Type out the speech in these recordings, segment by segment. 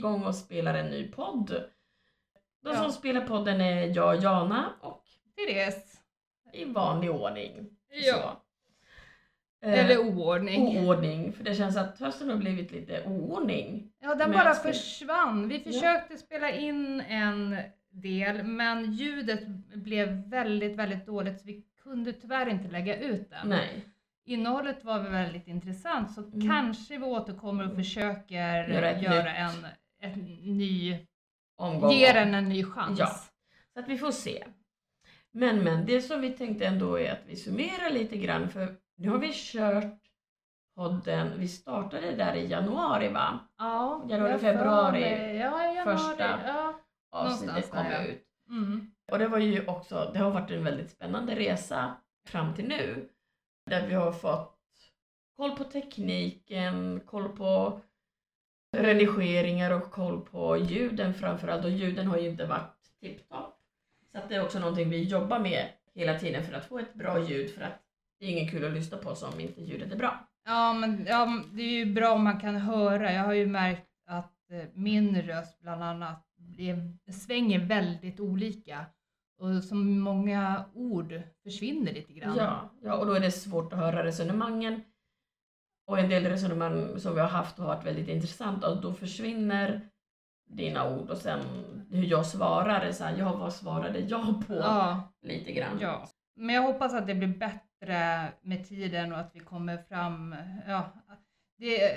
igång och spelar en ny podd. De Ja. som spelar podden är jag, Jana och Therese. i vanlig ordning. Ja. Eh, Eller oordning. oordning, för det känns att hösten har blivit lite oordning. Ja, den bara försvann. Vi Ja. försökte spela in en del, men ljudet blev väldigt, väldigt dåligt så vi kunde tyvärr inte lägga ut den. Nej, Innehållet var väl väldigt intressant så Mm. kanske vi återkommer och försöker Göra göra, en, en ny, omgång. ge den en ny chans. Ja. Så att vi får se. Men men, det som vi tänkte ändå är att vi summerar lite grann för nu har vi kört podden, vi startade där i januari va? Ja, Januari, februari. Ja, januari. första. Ja. Avsnittet kom där, ja. ut. Mm. Och det var ju också, det har varit en väldigt spännande resa fram till nu. Där vi har fått koll på tekniken, koll på redigeringar och koll på ljuden framförallt. Och ljuden har ju inte varit tipptopp. Så att det är också någonting vi jobbar med hela tiden för att få ett bra ljud för att det är ingen kul att lyssna på som inte ljudet är bra. Ja, men ja, det är ju bra om man kan höra. Jag har ju märkt att eh, min röst bland annat det svänger väldigt olika. Och så många ord försvinner lite grann. Ja, ja, och då är det svårt att höra resonemangen. Och en del resonemang som vi har haft har varit väldigt intressanta och då försvinner dina ord och sen hur jag svarar är så här, ja vad svarade jag på? Ja, Lite grann. ja. Men jag hoppas att det blir bättre med tiden och att vi kommer fram, ja, det,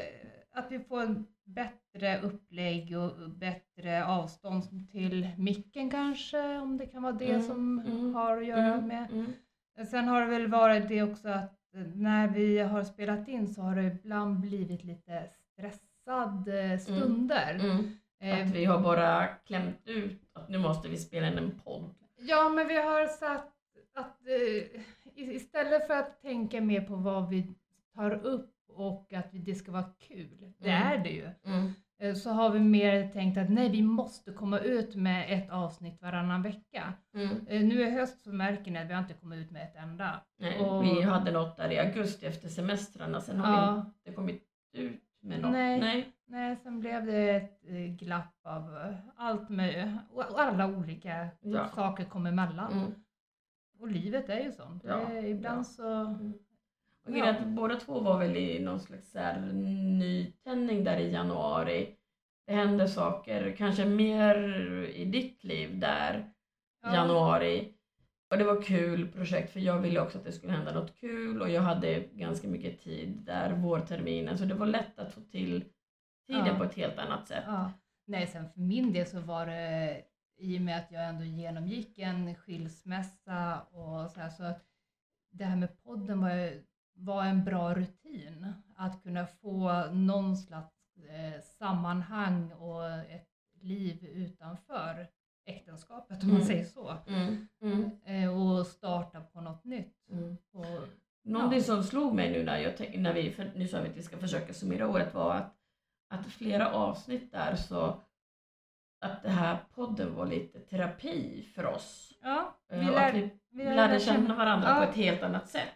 att vi får en bättre upplägg och bättre avstånd till micken kanske, om det kan vara det Mm, som mm, har att göra Mm, med mm. Sen har det väl varit det också att när vi har spelat in så har det ibland blivit lite stressade stunder. Mm. Eh, Att vi har bara klämt ut att nu måste vi spela in en podd. Ja, men vi har satt att eh, istället för att tänka mer på vad vi tar upp och att det ska vara kul, det Mm. är det ju, Mm. eh, så har vi mer tänkt att nej, vi måste komma ut med ett avsnitt varannan vecka. Mm. Eh, Nu i höst så märker ni att vi har inte kommit ut med ett enda. Nej, Och- Vi hade något där i augusti efter semestrarna, sen har vi Ja, inte kommit ut med något. Nej. Nej. nej, sen blev det ett eh, glapp av eh, allt möjligt och alla olika Ja. saker kom emellan. Mm. Och livet är ju sånt. Ja, ibland så... Och är att båda två var väl i någon slags så här nytändning där i januari. Det hände saker, kanske mer i ditt liv där i Ja. januari. Och det var kul projekt för jag ville också att det skulle hända något kul och jag hade ganska mycket tid där vårterminen så det var lätt att få till tiden Ja. på ett helt annat sätt. Ja. Nej, sen för min del så var det i och med att jag ändå genomgick en skilsmässa och så här, så att det här med podden var, var en bra rutin. Att kunna få någon slags eh, sammanhang och ett liv utanför äktenskapet om man Mm. säger så. Mm. Mm. Eh, och starta på något nytt. Mm. Och, Någonting Ja. som slog mig nu när, jag, när vi, för nu sa vi att vi ska försöka summera året var att, att flera avsnitt där så att det här podden var lite terapi för oss. ja, vi, Eh, lär, att vi vi lärde känna varandra Ja. på ett helt annat sätt.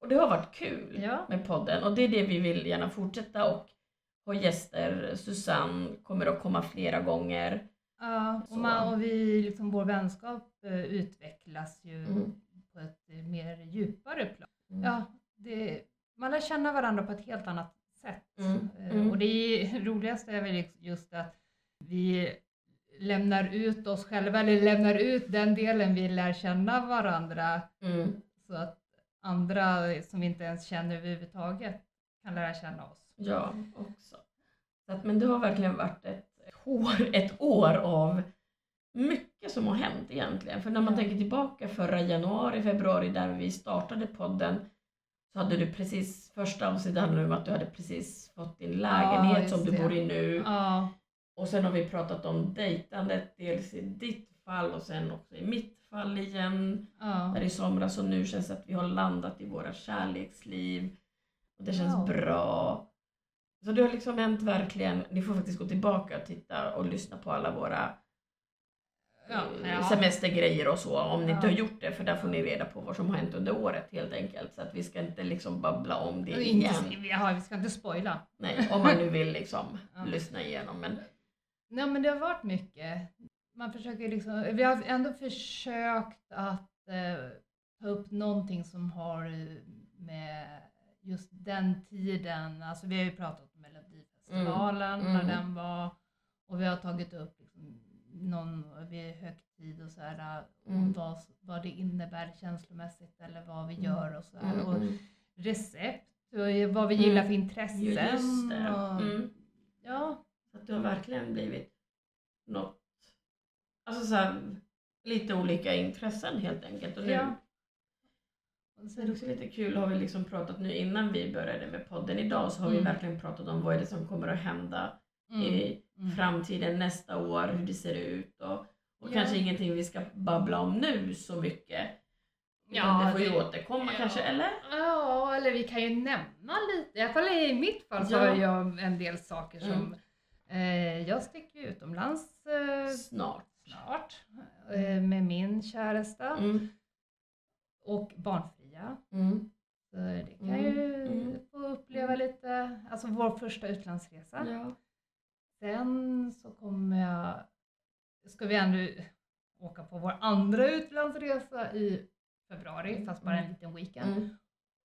Och det har varit kul Ja. med podden och det är det vi vill gärna fortsätta och ha gäster. Susanne kommer att komma flera gånger. Ja, och, man, och vi, liksom, vår vänskap eh, utvecklas ju Mm. på ett eh, mer djupare plan. Mm. Ja, det, man lär känna varandra på ett helt annat sätt. Mm, Eh, mm. Och det är, roligaste är väl just att vi lämnar ut oss själva, eller lämnar ut den delen vi lär känna varandra Mm. så att andra som vi inte ens känner överhuvudtaget kan lära känna oss. Ja, också. Så att, men det har verkligen varit ett år, ett år av mycket som har hänt egentligen. För när man Ja. tänker tillbaka förra januari, februari där vi startade podden så hade du precis, första avsnittet handlade om att du hade precis fått din lägenhet just som du bor i nu. Ja, Och sen har vi pratat om dejtandet, dels i ditt fall och sen också i mitt fall igen. ja. Där i somras och nu känns det att vi har landat i våra kärleksliv. Och det känns Ja. bra. Så det har liksom hänt verkligen. Ni får faktiskt gå tillbaka och titta och lyssna på alla våra Ja, ja. semestergrejer och så om ni inte Ja. har gjort det för där får ni reda på vad som har hänt under året helt enkelt. Så att vi ska inte liksom babbla om det igen. Inte, vi, har, vi ska inte spoila. Nej, om man nu vill liksom Ja. lyssna igenom. Men Nej men det har varit mycket. Man försöker liksom, vi har ändå försökt att eh, ta upp någonting som har eh, med just den tiden, alltså vi har ju pratat om Melodifestivalen Mm, när mm. den var och vi har tagit upp liksom någon vid högtid och sådär Mm. vad, vad det innebär känslomässigt eller vad vi Mm. gör och sådär. mm, Och mm. recept och vad vi gillar för intressen. Just det. Och. Ja, Så att det har verkligen blivit något, alltså så här, lite olika intressen helt enkelt. Och nu, ja. Och det är också lite kul, har vi liksom pratat nu innan vi började med podden idag så har vi Mm. verkligen pratat om vad är det som kommer att hända Mm. i Mm. framtiden nästa år, hur det ser ut och, och Ja. kanske ingenting vi ska babbla om nu så mycket. Ja, det får ju det- återkomma ja. kanske, eller? Ja, eller vi kan ju nämna lite. I alla fall i mitt fall så Ja. har jag en del saker som... Mm. Eh, jag sticker utomlands eh, Snart. Snart eh, med min käresta Mm. och barnfria. Mm. Så det kan Mm, ju mm. få uppleva lite, alltså vår första utlandsresa. Ja. Sen så kommer jag, ska vi ändå åka på vår andra utlandsresa i februari, fast bara en Mm. liten weekend. Mm.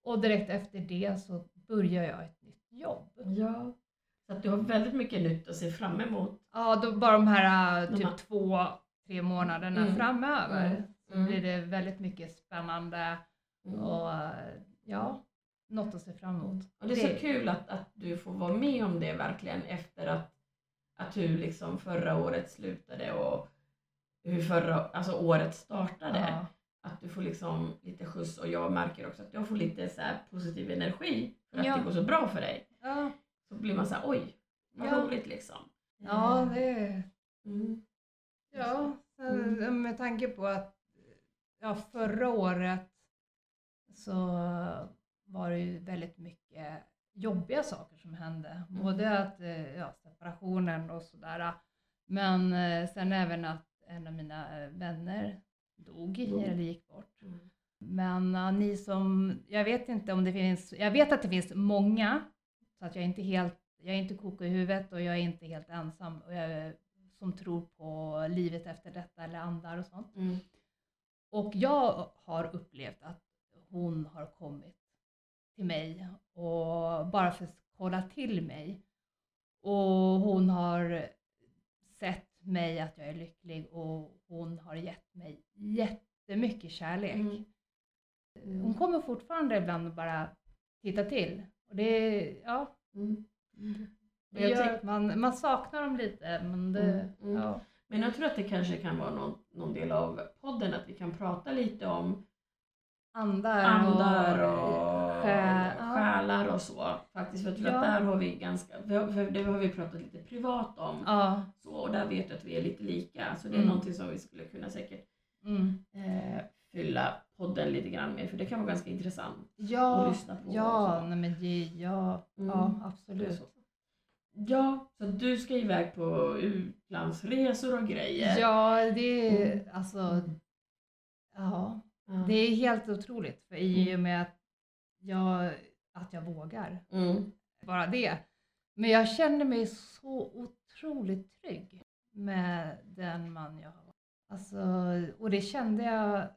Och direkt efter det så börjar jag ett nytt jobb. ja. Så att du har väldigt mycket nytt att se fram emot. Ja, då bara de här äh, De typ här- två, tre månaderna Mm. framöver Mm. så Mm. blir det väldigt mycket spännande Mm. och ja, något att se fram emot. Och det är så kul att, att du får vara med om det verkligen efter att, att hur liksom förra året slutade och hur förra, alltså året startade. Ja, Att du får liksom lite skjuts och jag märker också att jag får lite så positiv energi för att Ja. det går så bra för dig. ja, Så blir man så här, oj, vad Ja. roligt liksom. ja det Mm. Ja, Mm. sen med tanke på att ja, förra året så var det ju väldigt mycket jobbiga saker som hände. Mm. Både att eh, ja, separationen och sådär. Men eh, sen även att en av mina eh, vänner dog Dog. eller gick bort. Mm. Men ja, ni som, jag vet inte om det finns, jag vet att det finns många, så att jag är inte helt, jag är inte koko i huvudet och jag är inte helt ensam och jag, som tror på livet efter detta eller andar och sånt. Mm. Och jag har upplevt att hon har kommit till mig och bara för att kolla till mig. Och hon har sett mig att jag är lycklig och hon har gett mig jättemycket kärlek. Mm. Hon kommer fortfarande ibland och bara titta till. Och det, ja, Mm. det gör att man, man saknar dem lite. Men det, Mm, mm. Ja. Men jag tror att det kanske kan vara någon, någon del av podden att vi kan prata lite om Andar, andar och, och sjä- ja. själar och så. Faktiskt, för jag tror Ja. att där har vi ganska, för för det har vi pratat lite privat om. Ja. Så, och där vet jag att vi är lite lika. Så det är Mm. någonting som vi skulle kunna säkert Mm. eh, fylla podden lite grann med. För det kan vara ganska intressant. Ja, och lyssna på ja, nej men det, ja, Mm. ja absolut. Så. Ja, så du ska iväg på utlandsresor och grejer. Ja, det är Mm. alltså, ja, Ja. det är helt otroligt för i Mm. och med att jag, att jag vågar. Mm. Bara det. Men jag känner mig så otroligt trygg med den man jag har. Alltså, och det kände jag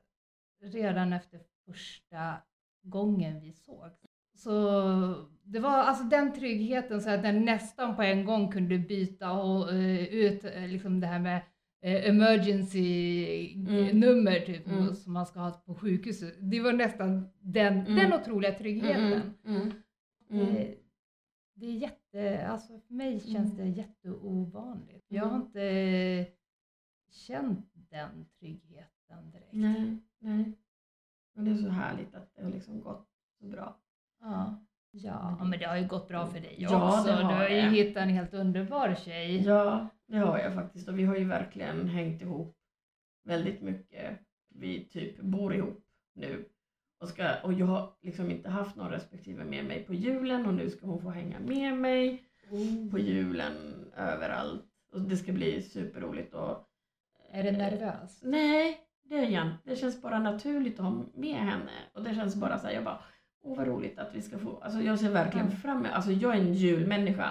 redan efter första gången vi såg. Så det var alltså den tryggheten så att den nästan på en gång kunde byta och, eh, ut eh, liksom det här med eh, emergency Mm. nummer typ Mm. som man ska ha på sjukhuset. Det var nästan den, Mm. den otroliga tryggheten. Mm. Mm. Mm. Det, det är jätte, alltså för mig känns det jätteovanligt. Jag har inte känt den tryggheten direkt. Nej, nej. Men det är så härligt att det har liksom gått så bra. Ja. Ja, men det har ju gått bra för dig Ja, också. det har du har ju hittat en helt underbar tjej. Ja, det har jag faktiskt. Och vi har ju verkligen hängt ihop väldigt mycket. Vi typ bor ihop nu. Och, ska, och jag har liksom inte haft någon respektive med mig på julen och nu ska hon få hänga med mig på julen överallt. Och det ska bli superroligt och Är det nervös? Nej, det inte. Det känns bara naturligt att ha med henne. Och det känns bara så här, jag bara, åh vad roligt att vi ska få, alltså jag ser verkligen fram emot, alltså jag är en julmänniska.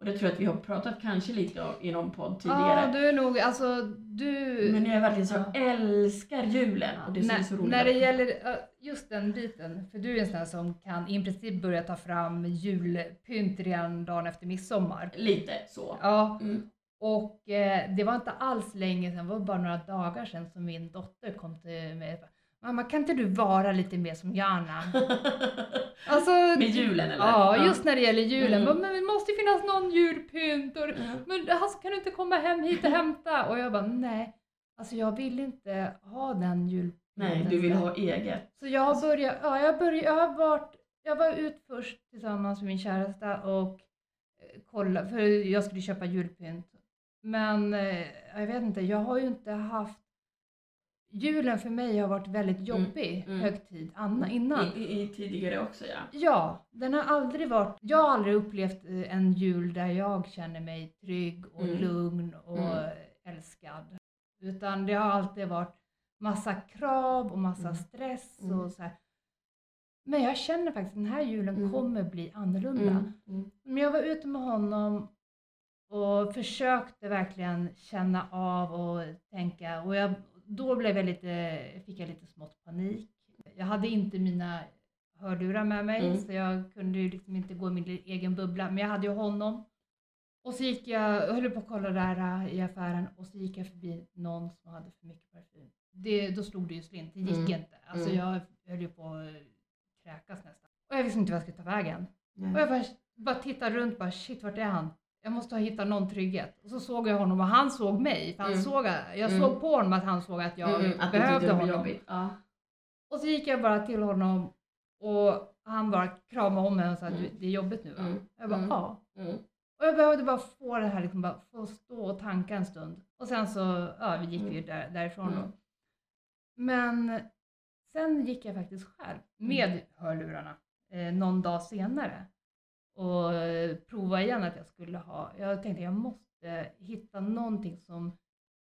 Och det tror jag att vi har pratat kanske lite om i någon podd tidigare. Ja, du är nog, alltså du... Men jag är verkligen så, Ja. älskar julen. Och det är så, roligt. när det gäller just den biten, för du är en sån här som kan i princip börja ta fram julpynt redan dagen efter midsommar. Lite så. Ja, Mm. Och eh, det var inte alls länge sedan, det var bara några dagar sedan som min dotter kom till mig Mamma kan inte du vara lite mer som Jana? Alltså, Med julen eller? Ja, just när det gäller julen. Mm. Men det måste ju finnas någon julpynt. Och, Ja. men alltså, kan du inte komma hem hit och hämta? Och jag bara, nej. Alltså jag vill inte ha den julpynten. Nej, du vill ha eget. Så jag har börjat, ja jag började, jag har varit, jag var ut först tillsammans med min käresta och eh, kolla, för jag skulle köpa julpynt. Men eh, jag vet inte, jag har ju inte haft, julen för mig har varit väldigt jobbig mm. högtid anna, innan. I, i, I tidigare också ja. Ja, den har aldrig varit, jag har aldrig upplevt eh, en jul där jag känner mig trygg och Mm. lugn och Mm. älskad. Utan det har alltid varit massa krav och massa Mm. stress Mm. och så här. Men jag känner faktiskt att den här julen Mm. kommer bli annorlunda. Mm. Mm. Men jag var ute med honom och försökte verkligen känna av och tänka och jag, då blev jag lite, fick jag lite smått panik. Jag hade inte mina hörlurar med mig Mm. så jag kunde ju liksom inte gå i min egen bubbla men jag hade ju honom. Och så gick jag, jag höll på att kolla där äh, i affären och så gick jag förbi någon som hade för mycket parfym. Det, då slog det ju slint, det gick Mm. inte. Alltså Mm. jag höll ju på att kräkas nästan. Och jag visste inte vad jag skulle ta vägen. Och jag bara, bara tittade runt bara shit vart är han? Jag måste ha hittat någon trygghet. Och så såg jag honom och han såg mig. För han Mm. såg, jag Mm. såg på honom att han såg att jag Mm, mm, att du behövde honom. Ja. Och så gick jag bara till honom och han bara kramade om mig och sa att Mm. det är jobbigt nu va? Mm. Jag bara Mm. ja. Mm. Och jag behövde bara få det här liksom bara få stå och tanka en stund. Och sen så, ja vi gick ju där, därifrån Mm. då. Men sen gick jag faktiskt själv med hörlurarna eh, någon dag senare och eh, prova igen att jag skulle ha, jag tänkte jag måste hitta någonting som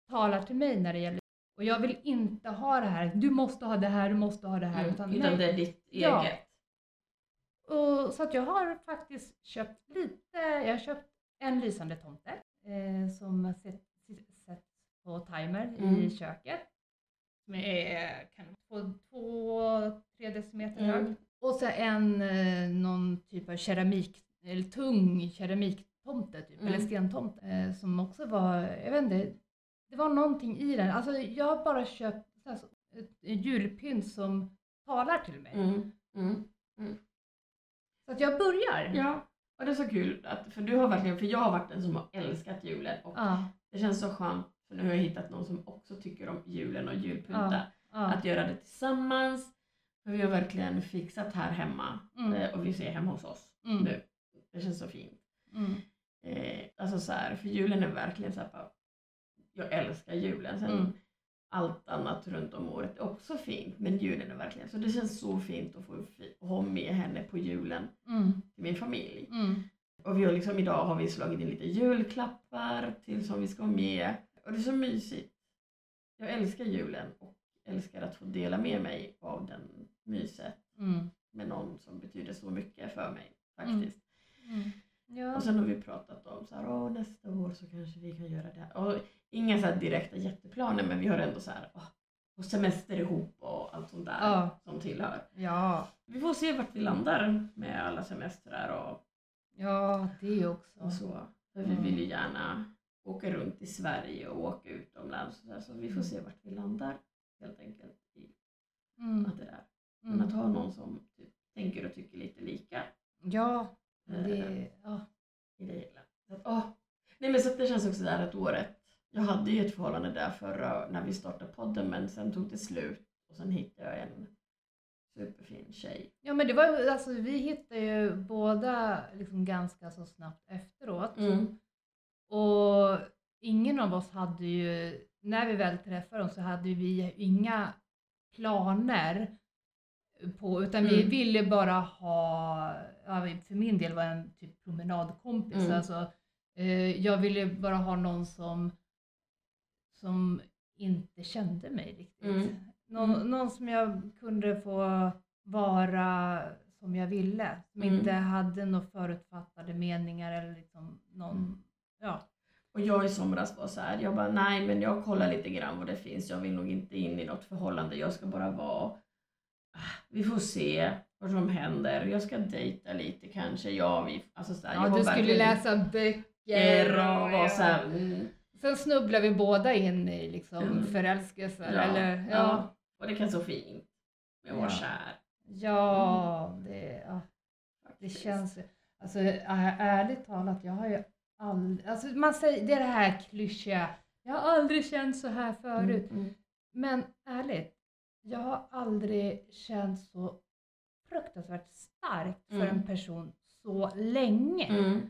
talar till mig när det gäller och jag vill inte ha det här, du måste ha det här, du måste ha det här. Mm. Utan, Utan det är ditt Ja. eget. Och, så att jag har faktiskt köpt lite, jag har köpt en lysande tomte eh, som sätts sätt på timer Mm. i köket. Som är kan, två, två, tre decimeter Mm. hög. Och så en eh, någon typ av keramik, eller tung keramiktomte typ, Mm. eller stentomte. Eh, som också var, jag vet inte, det var någonting i den. Alltså jag har bara köpt här, ett julpynt som talar till mig. Mm. Mm. Så att jag börjar. Ja, och det är så kul att, för du har verkligen, för jag har varit den som har älskat julen och Ja, det känns så skönt för nu har jag hittat någon som också tycker om julen och julpynta. ja. Att göra det tillsammans. För vi har verkligen fixat här hemma Mm. eh, och vi ser hemma hos oss Mm. nu. Det känns så fint. Mm. Eh, alltså så här, för julen är verkligen så här, bara, jag älskar julen. Sen Mm. allt annat runt om året är också fint, men julen är verkligen, så det känns så fint att få ha med henne på julen Mm. till min familj. Mm. Och vi har liksom, idag har vi slagit in lite julklappar till som vi ska ha med. Och det är så mysigt. Jag älskar julen och älskar att få dela med mig av den myset Mm. med någon som betyder så mycket för mig faktiskt. Mm. Ja. Och sen har vi pratat om så här, Åh, nästa år så kanske vi kan göra det här. Och inga så här direkta jätteplaner men vi har ändå så här, åh, och semester ihop och allt sånt där Ja. som tillhör. ja. Vi får se vart vi landar med alla semestrar och, Ja, det också. och så. För vi Mm. vill ju gärna åka runt i Sverige och åka utomlands. Så, där, så vi får se vart vi landar helt enkelt i Mm. allt det där. Men att Mm. ha någon som typ, tänker och tycker lite lika Ja, det... Ja. i det hela. Så att, åh. Nej men så det känns också där att året, jag hade ju ett förhållande där förra när vi startade podden men sen tog det slut och sen hittade jag en superfin tjej. ja, men det var alltså vi hittade ju båda liksom ganska så snabbt efteråt. Mm. Och ingen av oss hade ju, när vi väl träffade dem så hade vi inga planer på, utan vi Mm. ville bara ha, ja, för min del var en typ promenadkompis. Mm. Alltså, eh, jag ville bara ha någon som, som inte kände mig riktigt. Mm. Någon, Mm. någon som jag kunde få vara som jag ville. Som Mm. inte hade några förutfattade meningar eller liksom någon, Mm. ja. Och jag i somras var så här, jag bara nej men jag kollar lite grann vad det finns, jag vill nog inte in i något förhållande, jag ska bara vara, ah, vi får se vad som händer, jag ska dejta lite kanske, ja vi, alltså så här, ja du skulle läsa böcker och var så här, mm, Sen snubblar vi båda in i liksom Mm. förälskelser. Ja, Eller, ja. ja. och det kan så fint, jag var Ja. kär. Ja, det, ja, det känns ju... Alltså ä- ärligt talat, jag har ju aldrig... Alltså man säger, det är det här klyschiga. Jag har aldrig känt så här förut. Mm, mm, Men ärligt, jag har aldrig känt så fruktansvärt starkt för Mm. en person så länge. mm,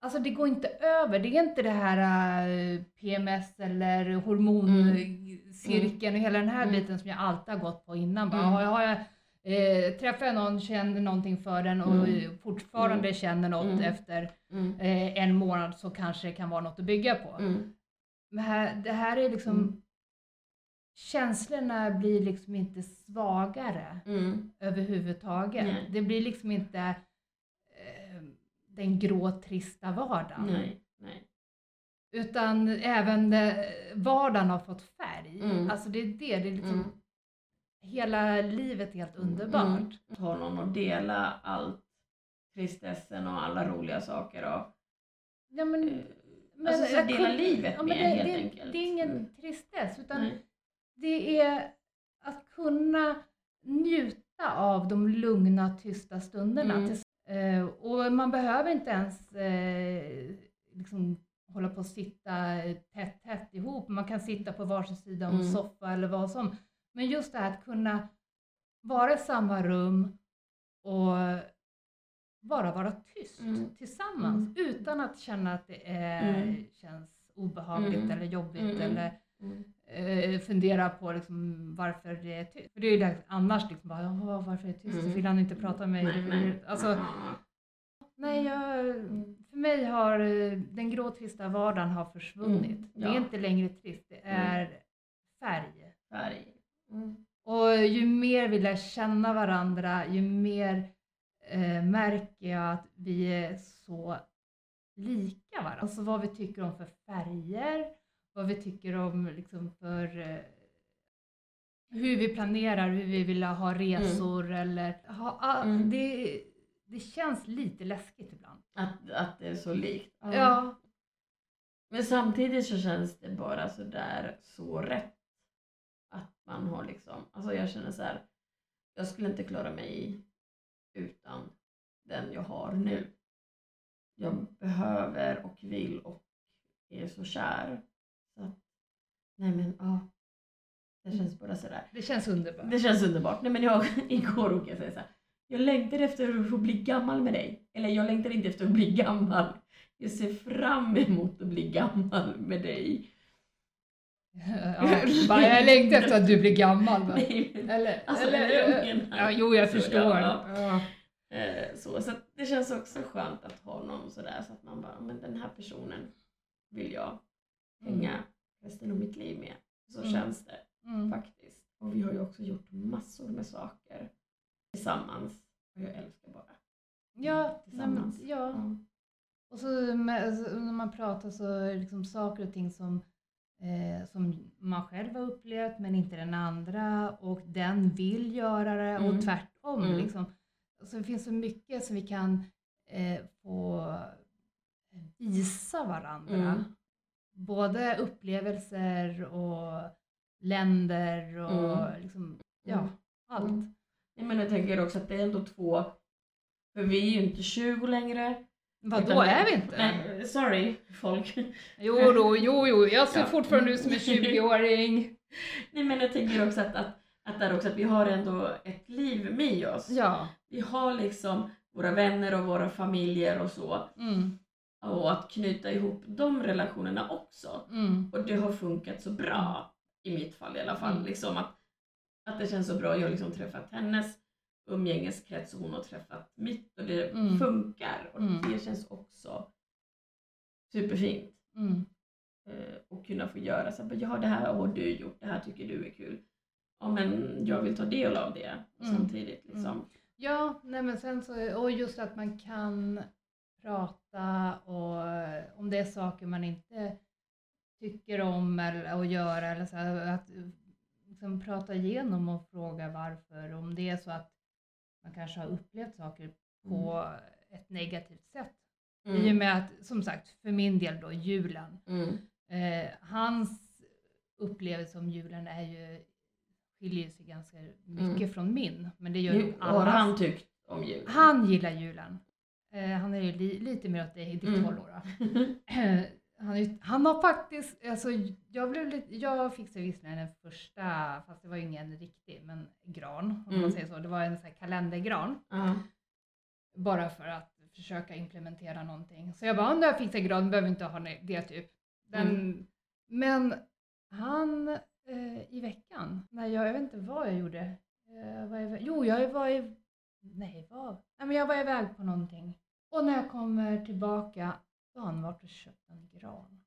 Alltså det går inte över. Det är inte det här eh, PMS eller hormoncirkeln och hela den här Mm. biten som jag alltid har gått på innan. Bara, Mm. har jag, har jag, eh, träffar jag någon, känner någonting för den och Mm. fortfarande Mm. känner något Mm. efter mm, eh, en månad så kanske det kan vara något att bygga på. mm, Men här, det här är liksom, Mm. Känslorna blir liksom inte svagare mm, överhuvudtaget. Nej. Det blir liksom inte eh, den grå trista vardagen. nej, nej. Utan även det, vardagen har fått färg. Mm. Alltså det är det, det är liksom Mm. hela livet är helt underbart. Mm. Ha någon att dela allt tristessen och alla roliga saker och Ja, men, eh, men alltså så dela livet ja, med det, helt det, enkelt. Det är ingen Mm. tristess utan Nej. Det är att kunna njuta av de lugna, tysta stunderna. Mm. Eh, och man behöver inte ens eh, liksom hålla på och sitta eh, tätt, tätt ihop. Man kan sitta på varsin sida om Mm. soffa eller vad som. Men just det här att kunna vara i samma rum och bara vara tyst Mm. tillsammans utan att känna att det är, Mm. känns obehagligt Mm. eller jobbigt Mm. eller Mm. Eh, fundera på liksom varför det är tyst. För det är ju det- annars liksom bara, "Åh, varför är det tyst? Mm. Vill han inte prata med mig? Nej, Alltså, Ja. nej, jag, Mm. för mig har eh, den grå trista vardagen har försvunnit. Mm, Det är ja. inte längre trist, det är färg. Färg. Mm. Och ju mer vi lär känna varandra, ju mer eh, märker jag att vi är så lika varandra. Alltså vad vi tycker om för färger, vad vi tycker om liksom för eh, hur vi planerar, hur vi vill ha resor eller ha, ah, Mm. det, det känns lite läskigt ibland. Att, att det är så likt. Ja, Men samtidigt så känns det bara så där så rätt. Att man har liksom, alltså jag känner så här. Jag skulle inte klara mig utan den jag har nu. Jag behöver och vill och är så kär. Nej men ja. Det känns bara sådär. det känns underbart. Det känns underbart. Nej men jag, igår råkade jag säga så här. Jag längtar efter att få bli gammal med dig. Eller jag längtar inte efter att bli gammal. Jag ser fram emot att bli gammal med dig. Ja, bara jag längtar efter att du blir gammal. Va? Nej, men, Eller, Alltså, eller, menar- ja, jo, jag Så, förstår. ja. Ja. eh, så så det känns också skönt att ha någon sådär så att man bara, men den här personen vill jag hänga resten av mitt liv med. Så Mm. känns det Mm. faktiskt. Och vi har ju också gjort massor med saker tillsammans. Och jag älskar bara Ja, men, tillsammans. ja. Ja. Och så alltså, när man pratar så är det liksom saker och ting som, eh, som man själv har upplevt men inte den andra och den vill göra det Mm. och tvärtom. Mm. Liksom. Så det finns så mycket som vi kan eh, få visa varandra. Mm. Både upplevelser och länder och Mm. liksom, ja, Mm. allt. Mm. Nej, men jag tänker också att det är ändå två, för vi är ju inte 20 längre. Vad då är vi inte? Nej, sorry folk. Jo, då, jo, jo, jag ser Ja. fortfarande ut som en 20-åring. Nej men jag tänker också att, att, att, där också att vi har ändå ett liv med oss. Ja. Vi har liksom våra vänner och våra familjer och så. Mm, Och att knyta ihop de relationerna också. mm, Och det har funkat så bra, i mitt fall i alla fall. Mm. Liksom att, att det känns så bra. Jag har liksom träffat hennes umgängeskrets och hon har träffat mitt och det Mm. funkar. Och Mm. det känns också superfint. mm. Eh, och kunna få göra så här, ja det här har du gjort, det här tycker du är kul. Ja men jag vill ta del av det Mm. samtidigt liksom. Ja, nej men sen så, och just att man kan prata och om det är saker man inte tycker om eller att göra eller så här, att liksom prata igenom och fråga varför. Om det är så att man kanske har upplevt saker på ett negativt sätt. I och Mm. med att, som sagt, för min del då julen. Mm. Eh, hans upplevelse om julen är ju, skiljer sig ganska mycket Mm. från min. Men det gör ju har alla. han tyckt om jul? Han gillar julen. Eh, han är ju li, lite mer åt dig, ditt Mm. håll då. Eh, han, ju- han har faktiskt, alltså jag blev lite, jag fixade visserligen den första, fast det var ju ingen riktig, men gran om Mm. man säger så. Det var en sån kalendergran. Ja. Bara för att försöka implementera någonting. Så jag bara, om jag fixar gran behöver inte ha det typ. Den, Mm. Men han eh, i veckan, när jag, jag vet inte vad jag gjorde. Eh, var jag, jo, jag var i, nej vad? Nej men jag var iväg på någonting. Och när jag kommer tillbaka, då har han varit och köpt en gran.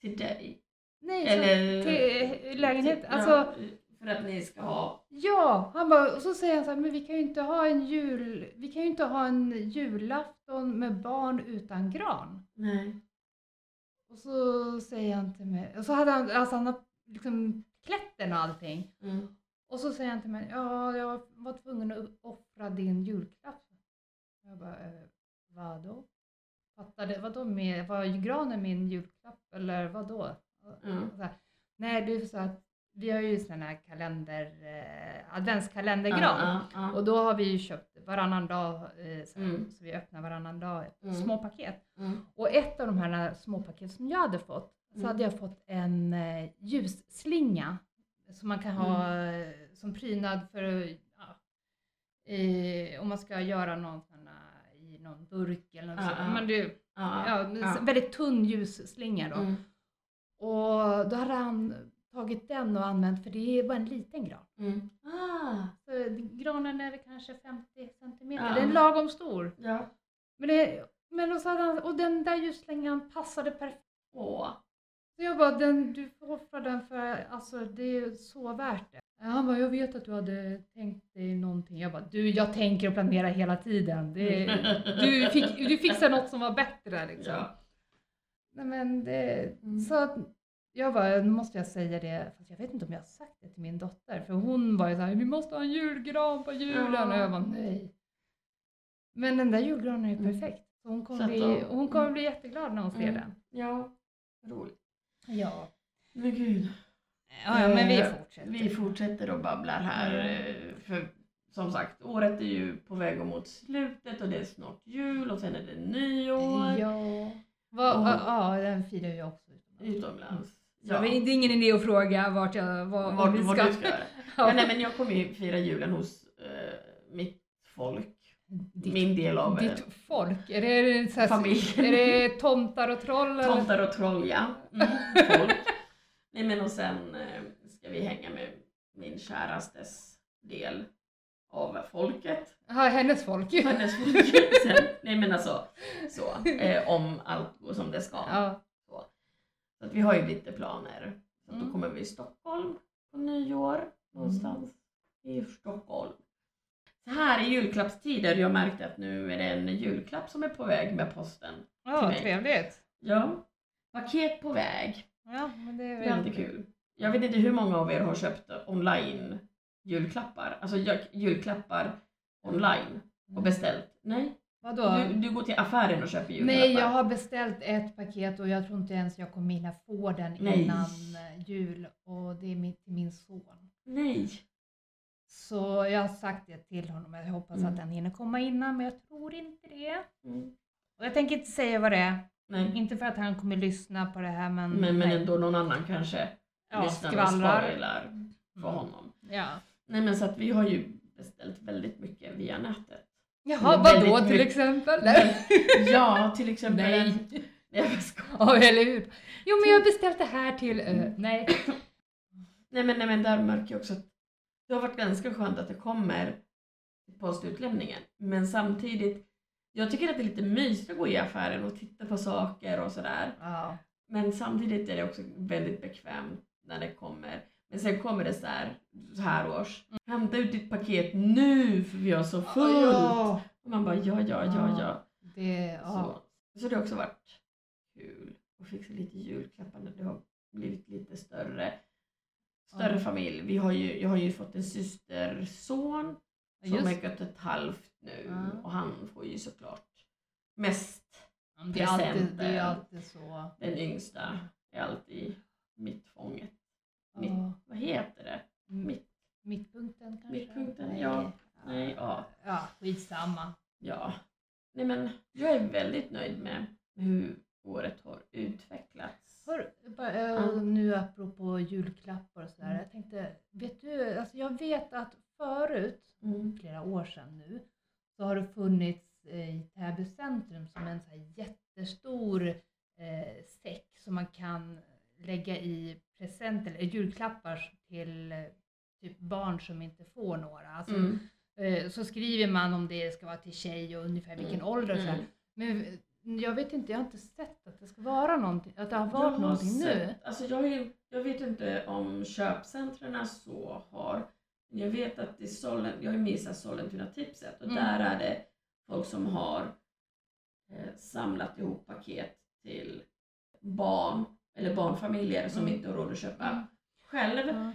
Till dig? Nej, Eller till lägenhet. till- Alltså, för att ni ska ha... Ja, han bara, och så säger han så här, men vi kan ju inte ha en jul, vi kan ju inte ha en julafton med barn utan gran. Nej. Och så säger han till mig, och så hade han, alltså han har liksom klätt den och allting. Mm. Och så säger han till mig, ja jag var tvungen att offra din julklapp. Jag bara, eh, vadå? Fattade, vadå med, var granen min julklapp eller vadå? Mm. Så här, Nej, är så att vi har ju sån här kalender, eh, adventskalendergran. Ja, ja, ja. Och då har vi ju köpt varannan dag, eh, så, här, Mm. så vi öppnar varannan dag, Mm. små paket. Mm. Och ett av de här små paket som jag hade fått, så Mm. hade jag fått en eh, ljusslinga som man kan ha Mm. eh, som prydnad för ja, eh, om man ska göra någon sån här, i någon burk eller något sånt. Men det, Ja, väldigt tunn ljusslinga då. Mm. Och då hade han tagit den och använt, för det är bara en liten gran. Mm. Ah, Så granen är väl kanske 50 centimeter, Ja. den är lagom stor. ja. Men, det, men och, han, och den där ljusslingan passade perfekt. Åh. Så jag bara, den, du får offra den för alltså, det är så värt det. Han bara, jag vet att du hade tänkt dig någonting. Jag bara, du jag tänker och planerar hela tiden. Det, du, fick, du fixar något som var bättre liksom. Ja. Nej, men det, Mm. så att jag bara, nu måste jag säga det, fast jag vet inte om jag har sagt det till min dotter, för hon var ju såhär, vi måste ha en julgran på julen, Ja. och jag bara, nej. Men den där julgranen är ju Mm. perfekt. Så hon kommer, bli, hon kommer bli jätteglad när hon ser Mm. den. Ja, roligt. Ja. Men gud. Ja, ja, men vi Eh, fortsätter. Vi fortsätter och babblar här. eh, För som sagt, året är ju på väg mot slutet och det är snart jul och sen är det nyår Ja. Va, Och- ja, den firar jag också utomlands. utomlands. Så det är ingen idé att fråga vart jag var, Vart, vi vart ska. du ska. Ja, nej, men jag kommer ju fira julen hos eh, mitt folk. Ditt, Min del av ditt folk, är det, så här, familjen. är det tomtar och troll? Tomtar och troll, ja. Mm, folk. Nej men och sen eh, ska vi hänga med min kärastes del av folket. Ja, hennes folk. Hennes folk. Sen, nej men alltså så. Eh, om allt går som det ska. Ja. Så att vi har ju lite planer. Så att då Mm. kommer vi i Stockholm på nyår. Någonstans i Stockholm. Så här i julklappstider, jag märkte att nu är det en julklapp som är på väg med posten. Ja, trevligt. Ja. Paket på väg. Ja, men det är är alltid kul. Jag vet inte hur många av er har köpt online julklappar. Alltså julklappar online och beställt. Nej, Vadå? du, du går till affären och köper julklappar. Nej, jag har beställt ett paket och jag tror inte ens jag kommer hinna få den Nej. innan eh, jul och det är min, till min son. Nej. Så jag har sagt det till honom. Jag hoppas Mm. att den hinner komma innan, men jag tror inte det. Mm. Och jag tänker inte säga vad det är. Nej. Inte för att han kommer lyssna på det här, men, Men, men ändå någon annan kanske ja, lyssnar och spoilar för Mm. honom. Ja. Nej men så att vi har ju beställt väldigt mycket via nätet. Jaha, vadå till mycket- exempel? Ja, till exempel. Nej. jag. Ja, eller hur? Jo, men jag har beställt det här till... eh, nej. Nej men, nej men där märker jag också att det har varit ganska skönt att det kommer postutlämningen. Men samtidigt, jag tycker att det är lite mysigt att gå i affären och titta på saker och sådär. Ja. Men samtidigt är det också väldigt bekvämt när det kommer. Men sen kommer det så här, så här års. Hämta ut ditt paket nu för vi har så fullt. Ja, Och man bara ja, ja, ja, ja. det, ja. Så, så det har också varit kul att fixa lite julklappar när det har blivit lite större. Större Ja. familj. Vi har ju, jag har ju fått en systerson som Just är ett och ett halvt nu Ja. och han får ju såklart mest. det, är alltid, det presenter. är alltid så. Den yngsta är alltid mittfånget. Mitt, Ja. vad heter det? Mitt, Mittpunkten kanske? Mittpunkten, Nej. ja. nej, ja. Ja, skitsamma. Ja. Nej men jag är väldigt nöjd med hur året har utvecklats. Hör, bara, Ja. Nu apropå julklappar och sådär. Mm. Jag tänkte, vet du, alltså jag vet att förut, Mm. flera år sedan nu, så har det funnits eh, i Täby centrum som en så här jättestor eh, säck som man kan lägga i presenter, eller julklappar till eh, typ barn som inte får några. Alltså, Mm. eh, så skriver man om det ska vara till tjej och ungefär vilken Mm. ålder och sådär. Mm. Men jag vet inte, jag har inte sett att det ska vara någonting, att det har Jag varit har någonting nu. sett- Alltså jag, jag vet inte om köpcentren så har. Jag vet att i Sollen, jag är med i så här Sollentuna-tipset och Mm. där är det folk som har eh, samlat ihop paket till barn eller barnfamiljer som Mm. inte har råd att köpa Mm. själv. Ja.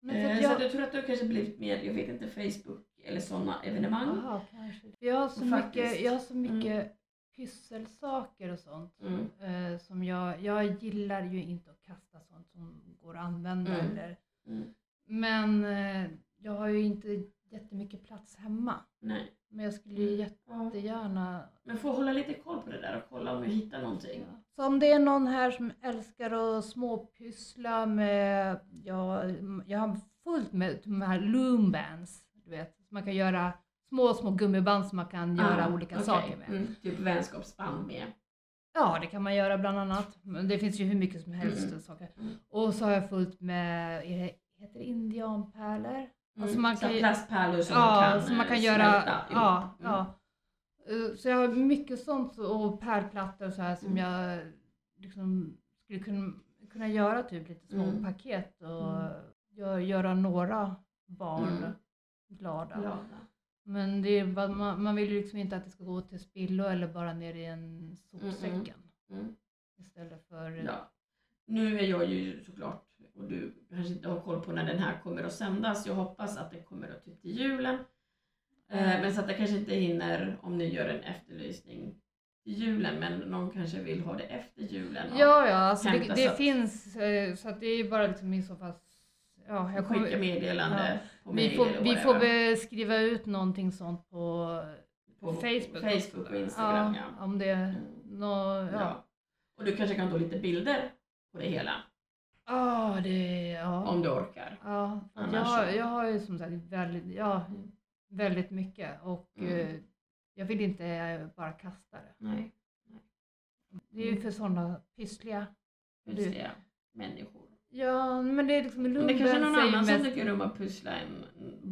Men Eh, att Så jag, jag tror att har kanske blivit mer, jag vet inte, Facebook eller sådana evenemang. Aha, kanske. Jag har så Faktiskt. mycket, jag har så mycket pysselsaker och sånt. Mm. Eh, som jag, jag gillar ju inte att kasta sånt som går att använda. Mm. Eller, Mm. men eh, jag har ju inte jättemycket plats hemma. Nej. Men jag skulle ju Ja. jättegärna Men får hålla lite koll på det där och kolla om jag hittar någonting. Så om det är någon här som älskar att småpyssla med, ja, jag har fullt med de här loombands, du vet. Så man kan göra små, små gummiband som man kan göra Ah, olika okej. saker med. Mm. Typ vänskapsband med. Ja, det kan man göra bland annat. Men det finns ju hur mycket som helst Mm. saker. Mm. Och så har jag fullt med, heter det indianpärlor? Alltså Mm. man Så kan plastpärlor som ja, man kan, så man kan eh, göra, smälta ja, Mm. ja. Eh, Så jag har mycket sånt och pärlplattor och så här som Mm. jag liksom skulle kunna, kunna göra typ lite små Mm. paket och Mm. gö- göra några barn Mm. glada. Glada. Men det är, man, man vill ju liksom inte att det ska gå till spillo eller bara ner i en sopsäcken Mm. istället för Ja. Nu är jag ju såklart, och du kanske inte har koll på när den här kommer att sändas. Jag hoppas att det kommer att typ till julen. Eh, men så att jag kanske inte hinner om ni gör en efterlysning till julen. Men någon kanske vill ha det efter julen. Ja, ja, alltså det, det finns eh, så att det är bara liksom i så fall Ja, jag skicka kommer, meddelande på vi får, vi får skriva ut någonting sånt på på Facebook. Facebook och Instagram. Ja. Ja, om det Mm. Ja. ja. Och du kanske kan ta lite bilder på det hela. Ja, det, ja. Om du orkar. ja. Annars Jag, har- jag har ju som sagt väldigt, ja, väldigt mycket och Mm. eh, jag vill inte eh, bara kasta det. Nej. Det är ju för sådana pyssliga. Du- det. Människor. Ja, men det är liksom Men det kanske är någon annan som mest- tycker om att pussla en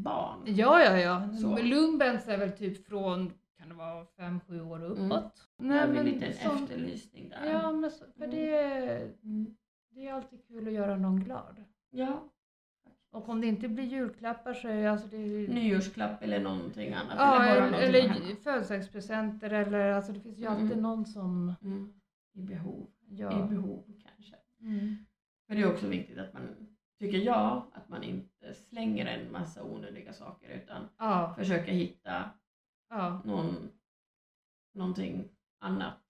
barn. Ja, ja, ja. Så. Lumbens är väl typ från, kan det vara fem, sju år uppåt? Mm. Nej, men en som- efterlysning där. Ja, men så, för Mm. Det, är alltid kul att göra någon glad. Ja. Och om det inte blir julklappar så är alltså det... Nyårsklapp eller någonting annat. ja, eller eller, eller födelsedagspresenter eller alltså det finns ju alltid Mm. någon som... Mm. I behov. Ja. I behov kanske. Mm. För det är också viktigt att man, tycker jag, att man inte slänger en massa onödiga saker utan Ja, försöker hitta ja. någon, någonting annat.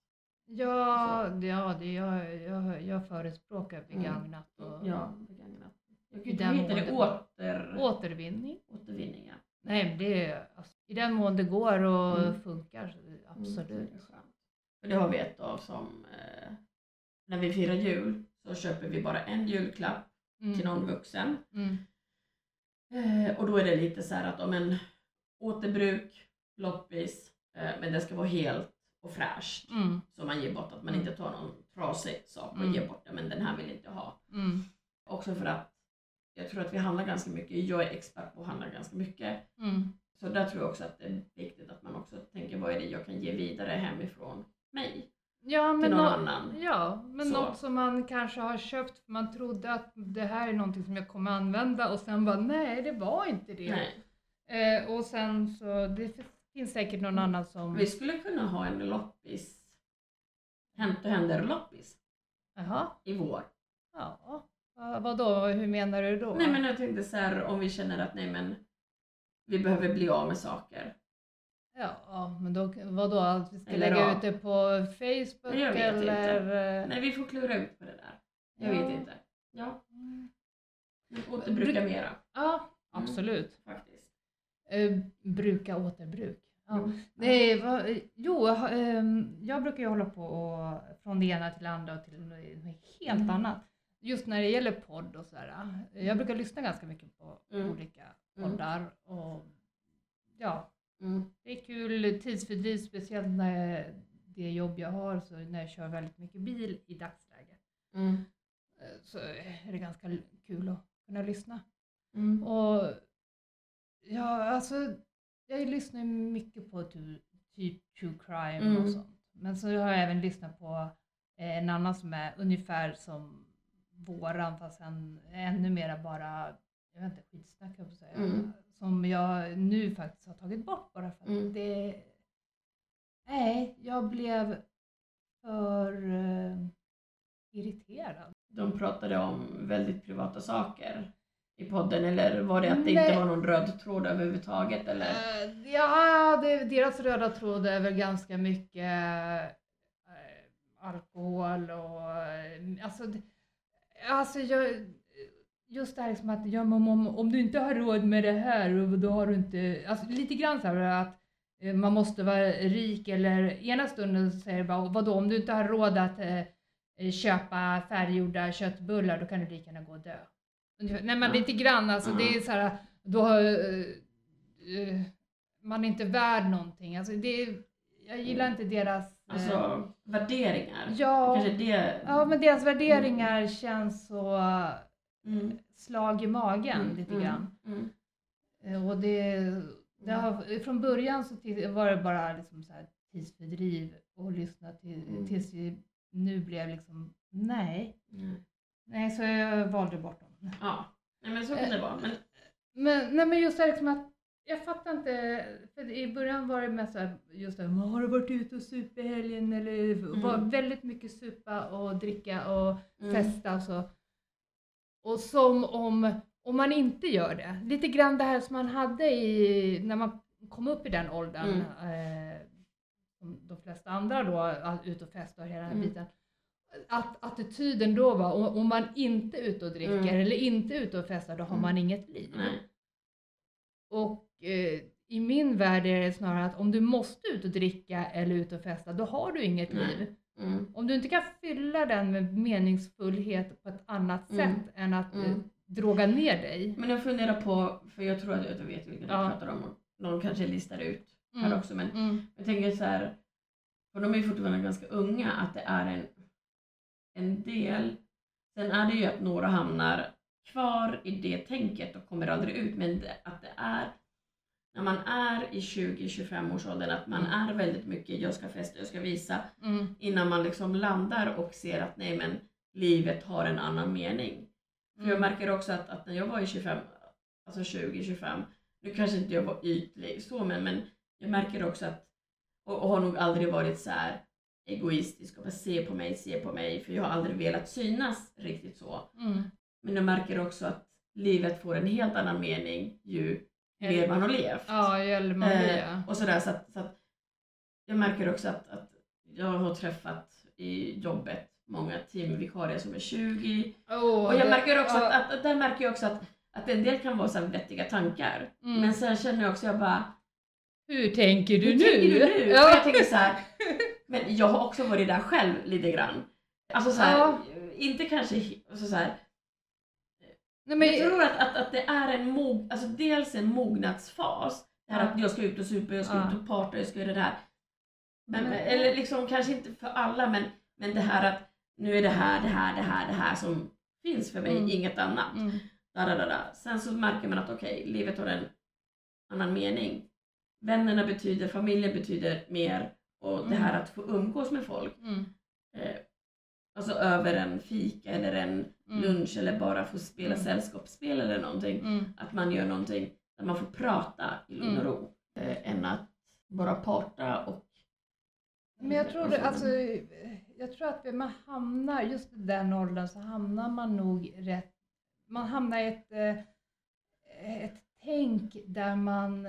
Ja, det, ja det, jag, jag, jag förespråkar begagnat och Mm. Ja, begagnat. Jag den inte, heter det åter, återvinning. återvinning? Ja. Nej, det är, alltså, i den mån det går och Mm. funkar, Mm, absolut. det skönt. För det har vi ett av som eh, när vi firar jul så köper vi bara en julklapp Mm. till någon vuxen. Mm. Eh, och då är det lite så här att om en återbruk, loppis, eh, men det ska vara helt och fräscht. Mm. Så man ger bort, att man Mm. inte tar någon trasig sak och Mm. ger bort det, men den här vill inte ha. Mm. Också för att jag tror att vi handlar ganska mycket, jag är expert på att handla ganska mycket. Mm. Så där tror jag också att det är viktigt att man också tänker vad är det jag kan ge vidare hemifrån mig. Ja, men, till någon nå- annan. ja, men Så. något som man kanske har köpt för man trodde att det här är någonting som jag kommer använda och sen bara nej, det var inte det. Eh, och sen så, det finns säkert någon annan som... Vi skulle kunna ha en loppis, Hänt och händer-loppis i vår. ja. Va, vadå, hur menar du då? Nej men jag tänkte så här om vi känner att nej men vi behöver bli av med saker. Ja, men då, vadå, att vi ska Eller lägga ja. ut det på Facebook Jag vet eller? inte. Nej vi får klura ut på det där. Jag Ja. vet inte. Ja, Mm. återbruka mera Ja, absolut. faktiskt. Eh, bruka återbruk. Ja. Mm. Nej, va, jo, jag har, ehm, jag brukar ju hålla på och, från det ena till det andra och till något helt Mm. annat. Just när det gäller podd och sådär. Jag brukar lyssna ganska mycket på Mm. olika Mm. poddar och ja, Mm. det är kul tidsfördriv, speciellt när det jobb jag har, så när jag kör väldigt mycket bil i dagsläget, Mm. eh, så är det ganska kul att kunna lyssna. Och ja, alltså jag lyssnar mycket på tu, typ true crime Mm. och sånt. Men så har jag även lyssnat på eh, en annan som är ungefär som våran fast sen ännu mera bara, jag vet inte, skitsnack jag på säga. Mm. Som jag nu faktiskt har tagit bort bara för att Mm. det... Nej, jag blev för eh, irriterad. De pratade om väldigt privata saker i podden eller var det att det Nej. inte var någon röd tråd överhuvudtaget eller? Eh, ja, det, deras röda tråd är väl ganska mycket eh, alkohol och eh, alltså, alltså jag, just det här liksom att ja, men om, om du inte har råd med det här då har du inte, alltså lite grann så här att man måste vara rik eller ena stunden så säger det bara vadå om du inte har råd att eh, köpa färdiggjorda köttbullar då kan du lika gärna gå och dö. Nej men lite grann alltså Ja. det är så här då har eh, eh, man är inte värd någonting. Alltså det, är- jag gillar inte deras... eh, Alltså värderingar? ja, Kanske det? ja, men deras värderingar känns så Mm. slag i magen Mm, lite mm, grann. Mm. Eh, Och det, det har, från början så var det bara liksom så här tidsfördriv och lyssna till, Mm. tills det nu blev liksom nej. Mm. Nej, så jag valde bort dem. Ja, nej men så kan det vara. Men, Men, nej, men just det här liksom att jag fattar inte, för i början var det mest så här, just det här, "Men har du varit ute och supit i helgen eller var väldigt mycket supa och dricka och mm. festa och så. Och som om, om man inte gör det, lite grann det här som man hade i, när man kom upp i den åldern, eh, som de flesta andra då, ut och festa och hela den här Mm. biten. Att attityden då var, om, om man inte är ute och dricker Mm. eller inte är ute och festar, då har Mm. man inget liv. Nej. Och eh, i min värld är det snarare att om du måste ut och dricka eller ut och festa, då har du inget Nej. liv. Mm. Om du inte kan fylla den med meningsfullhet på ett annat Mm. sätt än att eh, Mm. droga ner dig. Men jag funderar på, för jag tror att jag vet vilken Ja. du pratar om. och Någon kanske listar ut här Mm. också. Men Mm. jag tänker så här, för de är ju fortfarande ganska unga, att det är en, en del. Sen är det ju att några hamnar kvar i det tänket och kommer aldrig ut. Men att det är när man är i 20-25 års åldern att man är väldigt mycket jag ska festa, jag ska visa Mm. innan man liksom landar och ser att nej men livet har en annan mening. För jag märker också att, att när jag var i 25, alltså 20-25, nu kanske inte jag var ytlig så men, men jag märker också att, och, och har nog aldrig varit så här egoistisk och bara se på mig, se på mig, för jag har aldrig velat synas riktigt så. Mm. Men jag märker också att livet får en helt annan mening ju mer man har levt. Ja, ju äldre man blir. Eh, och sådär så att, så att jag märker också att, att jag har träffat i jobbet många teamvikarier som är 20 Åh, och jag märker också att, att, att där märker jag också att, att en del kan vara så vettiga tankar mm. men sen känner jag också jag bara Hur tänker du hur nu? tänker du nu? Ja. Och jag tänker så här, men jag har också varit där själv lite grann. Alltså så här, Ja. inte kanske alltså så här, Nej, men, jag tror att, att, att det är en mog, alltså dels en mognadsfas. Det här Ja. att jag ska ut och supa, jag ska Ja. ut och parta, jag ska göra det här. Men, Men- eller liksom kanske inte för alla men, men det här att nu är det här, det här, det här, det här som finns för mig, Mm. inget annat. mm. Da, da, da, da. Sen så märker man att okej, livet har en annan mening. Vännerna betyder, familjen betyder mer och det Mm. här att få umgås med folk. Mm. eh, alltså över en fika eller en Mm. lunch eller bara få spela Mm. sällskapsspel eller någonting. Mm. Att man gör någonting där man får prata i lugn och Mm. ro. Eh, än att bara parta och... Men jag tror, det, så. alltså, jag tror att man hamnar, just i den åldern så hamnar man nog rätt, man hamnar i ett, eh, ett tänk där man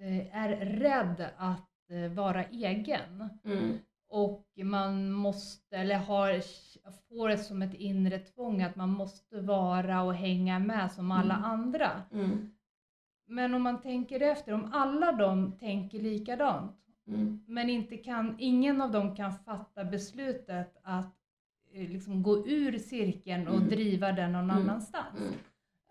eh, är rädd att eh, vara egen. Mm. Och man måste, eller har, får det som ett inre tvång att man måste vara och hänga med som alla Mm. andra. Mm. Men om man tänker efter, om alla de tänker likadant, Mm. men inte kan, ingen av dem kan fatta beslutet att eh, liksom gå ur cirkeln och Mm. driva den någon Mm. annanstans.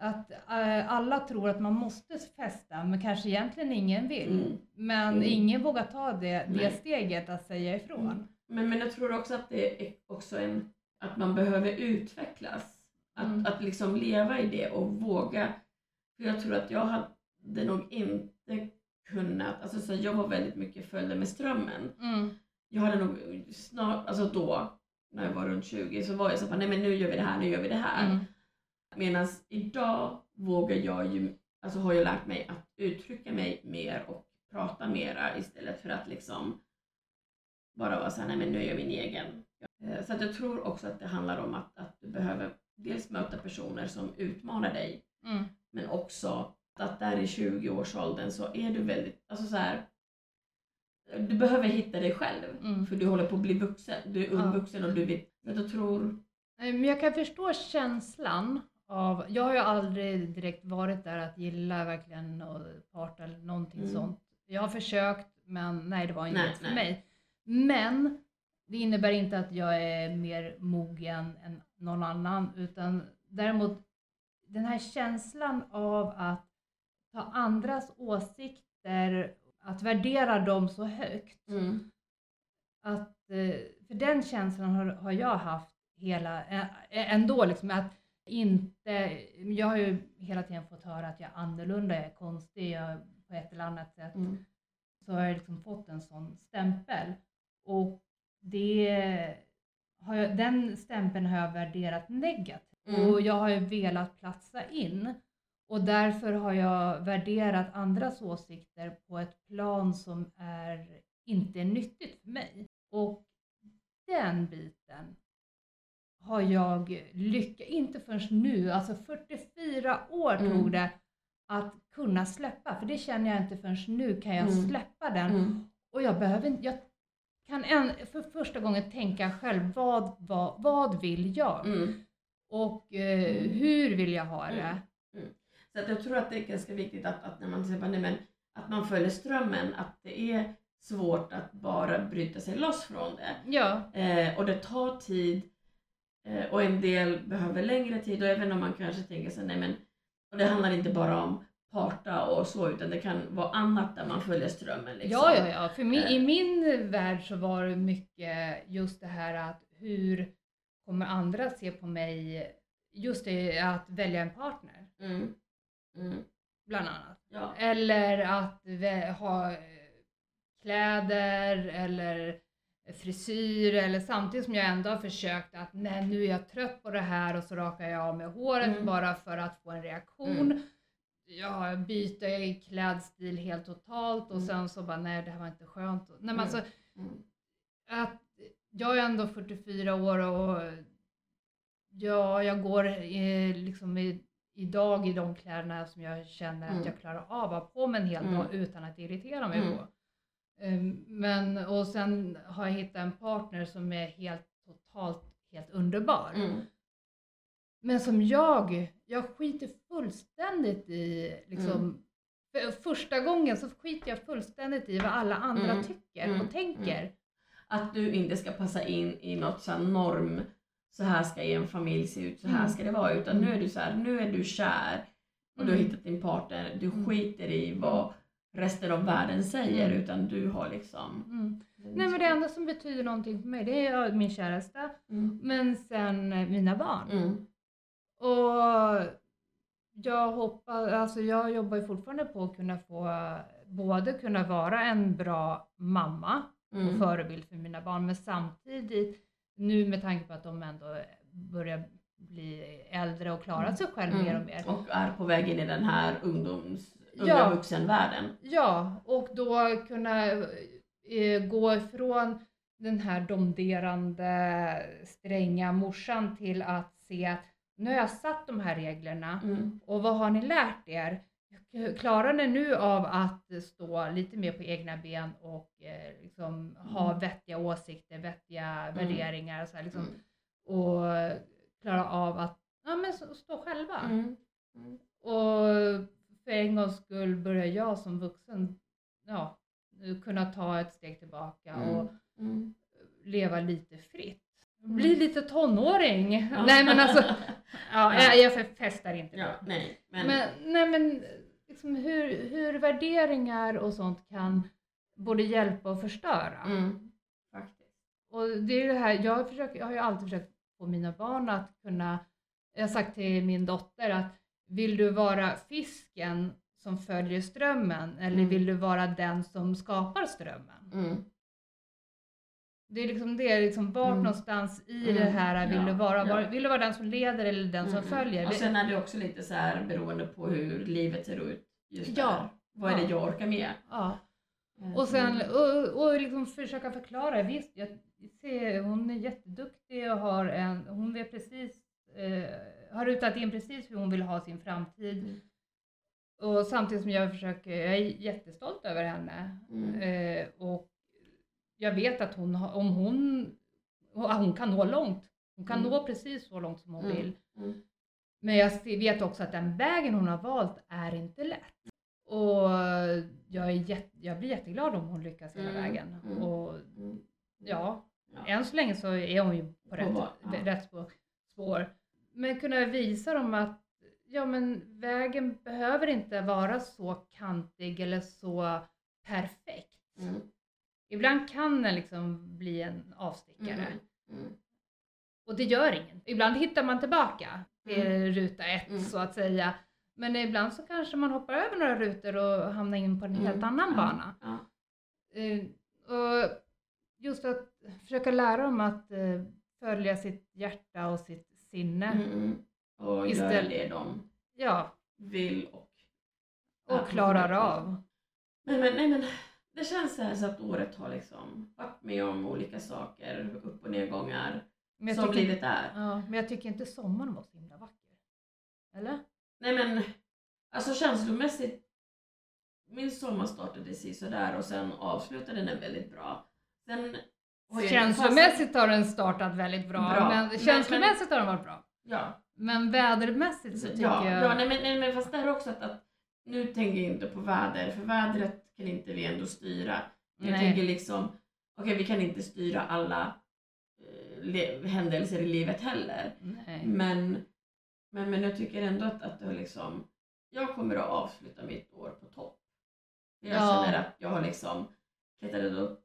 Mm. Att eh, alla tror att man måste festa, men kanske egentligen ingen vill. Mm. Men Mm. ingen vågar ta det, det steget att säga ifrån. Mm. Men, men jag tror också att det är också en, att man behöver utvecklas. Att, Mm. att liksom leva i det och våga. För jag tror att jag hade nog inte kunnat, alltså så jag var väldigt mycket följde med strömmen. Mm. Jag hade nog snart, alltså då, när jag var runt 20, så var jag så bara, nej men nu gör vi det här, nu gör vi det här. Medan idag vågar jag ju, alltså har jag lärt mig att uttrycka mig mer och prata mera istället för att liksom bara vara såhär, nej men nu är jag min egen. Eh, Så att jag tror också att det handlar om att, att du behöver dels möta personer som utmanar dig Mm. men också att där i 20-årsåldern så är du väldigt, alltså så här. Du behöver hitta dig själv Mm. för du håller på att bli vuxen. Du är ung Ja. vuxen och du att jag tror, Men jag kan förstå känslan av, jag har ju aldrig direkt varit där att gilla verkligen att parta eller någonting Mm. sånt. Jag har försökt men nej det var inte Nej, för nej. mig. Men det innebär inte att jag är mer mogen än någon annan utan däremot den här känslan av att ta andras åsikter, att värdera dem så högt. mm, Att, eh, för den känslan har, har jag haft hela, ändå liksom att inte, jag har ju hela tiden fått höra att jag är annorlunda, jag är konstig, jag på ett eller annat sätt. mm, Så har jag liksom fått en sån stämpel. Och det har jag, den stämpeln har jag värderat negativt. Mm. Och jag har ju velat platsa in. Och därför har jag värderat andras åsikter på ett plan som är, inte är nyttigt för mig. Och den biten har jag lyckats, inte förrän nu, alltså 44 år Mm. tog det att kunna släppa, för det känner jag inte förrän nu kan jag Mm. släppa den. mm, Och jag behöver inte, jag kan en, för första gången tänka själv, vad, vad, vad vill jag? mm. Och eh, Mm. hur vill jag ha det? Mm. Så att jag tror att det är ganska viktigt att, att när man säger nej, men att man följer strömmen, att det är svårt att bara bryta sig loss från det. Ja, Eh, och det tar tid eh, och en del behöver längre tid och även om man kanske tänker sig nej men och det handlar inte bara om parta och så utan det kan vara annat där man följer strömmen. Liksom. ja, ja, ja. För min, Eh. i min värld så var det mycket just det här att hur kommer andra se på mig? Just det att välja en partner, Mm. Mm. bland annat. Ja. Eller att ha kläder eller frisyr eller samtidigt som jag ändå har försökt att nej nu är jag trött på det här och så rakar jag av mig håret Mm. bara för att få en reaktion. Mm. Jag byter klädstil helt totalt och Mm. sen så bara nej det här var inte skönt. Nej, men Mm. alltså, Mm. att jag är ändå 44 år och ja, jag går eh, liksom i, idag i de kläderna som jag känner Mm. att jag klarar av att ha på mig en hel Mm. dag utan att irritera mig Mm. på. Ehm, Men, och sen har jag hittat en partner som är helt totalt helt underbar. Mm. Men som jag, jag skiter fullständigt i liksom Mm. för första gången så skiter jag fullständigt i vad alla andra Mm. tycker Mm. och tänker. Att du inte ska passa in i något så norm, så här ska en familj se ut, så här Mm. ska det vara. Utan nu är du så här, nu är du kär och du har Mm. hittat din partner. Du Mm. skiter i vad resten av världen säger Mm. utan du har liksom... Mm. Nej men det enda som betyder någonting för mig det är min käraste, Mm. men sen eh, mina barn. Mm. Och jag hoppas, alltså jag jobbar ju fortfarande på att kunna få, både kunna vara en bra mamma och Mm. förebild för mina barn. Men samtidigt, nu med tanke på att de ändå börjar bli äldre och klarat sig själv mer och mer. Mm. Och är på väg in i den här ungdoms, unga Ja. vuxenvärlden. Ja, och då kunna eh, gå ifrån den här domderande stränga morsan till att se att nu har jag satt de här reglerna Mm. och vad har ni lärt er? Klarar ni nu av att stå lite mer på egna ben och eh, liksom ha Mm. vettiga åsikter, vettiga värderingar så här, liksom, Mm. och klara av att ja, men, stå själva? Mm. Mm. Och för en gångs skull börjar jag som vuxen ja, kunna ta ett steg tillbaka Mm. och Mm. leva lite fritt. Mm. Bli lite tonåring. Ja. Nej men alltså, ja, Ja. jag, jag festar inte. Ja, nej. Men, Men, nej men liksom hur, hur värderingar och sånt kan både hjälpa och förstöra. mm. Faktiskt. Och det är det här, jag, försöker, jag har ju alltid försökt få mina barn att kunna, jag har sagt till min dotter att vill du vara fisken som följer strömmen eller Mm. vill du vara den som skapar strömmen? Mm. Det är liksom det, liksom vart Mm. någonstans i Mm, det här vill ja, du vara? ja. Vill du vara den som leder eller den som Mm. följer? Och sen är det också lite så här beroende på hur livet ser ut just Ja. där. Vad är det Ja. jag orkar med? ja. Eh, Och sen och, och liksom försöka förklara. Visst, jag ser, hon är jätteduktig och har en, hon vet precis, har rutat in precis hur hon vill ha sin framtid. Mm. Och samtidigt som jag försöker, jag är jättestolt över henne. Mm. Eh, och jag vet att hon, om hon, hon kan nå långt. Hon kan Mm. nå precis så långt som hon Mm. vill. Mm. Men jag vet också att den vägen hon har valt är inte lätt. Och jag, är jätte, jag blir jätteglad om hon lyckas hela Mm, vägen. Och ja, Ja. än så länge så är hon ju på rätt, ja. rätt spår. Men kunna visa dem att ja, men vägen behöver inte vara så kantig eller så perfekt. Mm. Ibland kan den liksom bli en avstickare. Mm. Mm. Och det gör ingen. Ibland hittar man tillbaka till Mm. ruta ett Mm. så att säga. Men ibland så kanske man hoppar över några rutor och hamnar in på en helt Mm. annan Ja. bana. Ja. Eh, och just att försöka lära dem att eh, följa sitt hjärta och sitt sinne. Mm. Mm. Och Istället- det de Ja, vill och och klarar av. Men, men, nej, men det känns så här så att året har liksom varit med om olika saker, upp och nedgångar, Men som tycker, livet är. ja, men jag tycker inte sommaren var så himla vacker. Eller? Nej men, alltså känslomässigt, min sommar startade sådär och sen avslutade den väldigt bra. Sen jag- Känslomässigt har den startat väldigt bra, Bra. men Men- känslomässigt har den varit bra. Ja, Men vädermässigt så tycker ja, jag... ja nej, men, nej men fast det här också att, att nu tänker jag inte på väder, för vädret kan inte vi ändå styra. Jag Nej. tänker liksom, okej vi kan inte styra alla eh, händelser i livet heller. Nej. Men, men, men jag tycker ändå att, att det har liksom, jag kommer att avsluta mitt år på topp. Jag Ja. känner att jag har liksom klättrat upp